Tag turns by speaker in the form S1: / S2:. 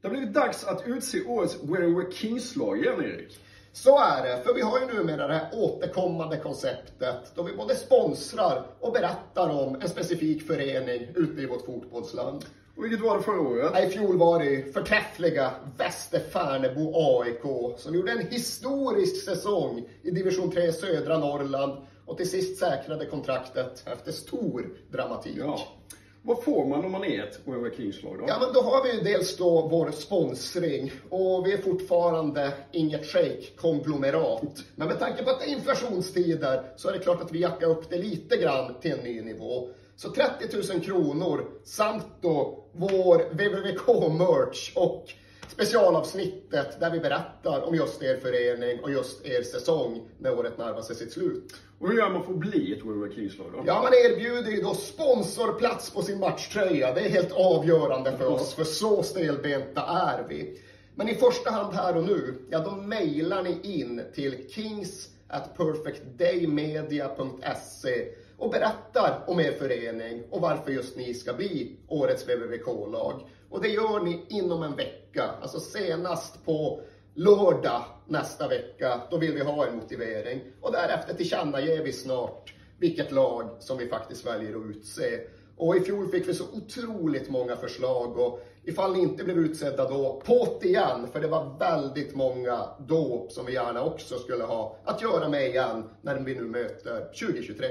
S1: Det har blivit dags att utse årets Where We're Kings-lag igen, Erik.
S2: Så är det, för vi har ju numera det här återkommande konceptet då vi både sponsrar och berättar om en specifik förening ute i vårt fotbollsland.
S1: Och vilket var det förra året?
S2: I fjol var det förträffliga Västerfärnebo AIK som gjorde en historisk säsong i division 3 södra Norrland och till sist säkrade kontraktet efter stor dramatik.
S1: Ja. Vad får man om man är ett Where Kings-lag då?
S2: Ja, men då har vi ju dels då vår sponsring och vi är fortfarande inget shake-konglomerat. Men med tanke på att det är inflationstider så är det klart att vi jackar upp det lite grann till en ny nivå. Så 30 000 kronor samt då vår WWK-merch och specialavsnittet där vi berättar om just er förening och just er säsong när året närmar sig sitt slut.
S1: Och hur gör man för att bli ett We're Kings-lag då?
S2: Ja, man erbjuder ju då sponsorplats på sin matchtröja. Det är helt avgörande för oss, för så stelbenta är vi. Men i första hand här och nu, ja då mejlar ni in till kings at perfectdaymedia.se och berättar om er förening och varför just ni ska bli årets VVVK-lag. Och det gör ni inom en vecka, alltså senast på lördag nästa vecka. Då vill vi ha en motivering. Och därefter tillkännager vi snart vilket lag som vi faktiskt väljer att utse. Och i fjol fick vi så otroligt många förslag och ifall ni inte blev utsedda då, på't igen, för det var väldigt många då som vi gärna också skulle ha att göra med igen när vi nu möter 2023.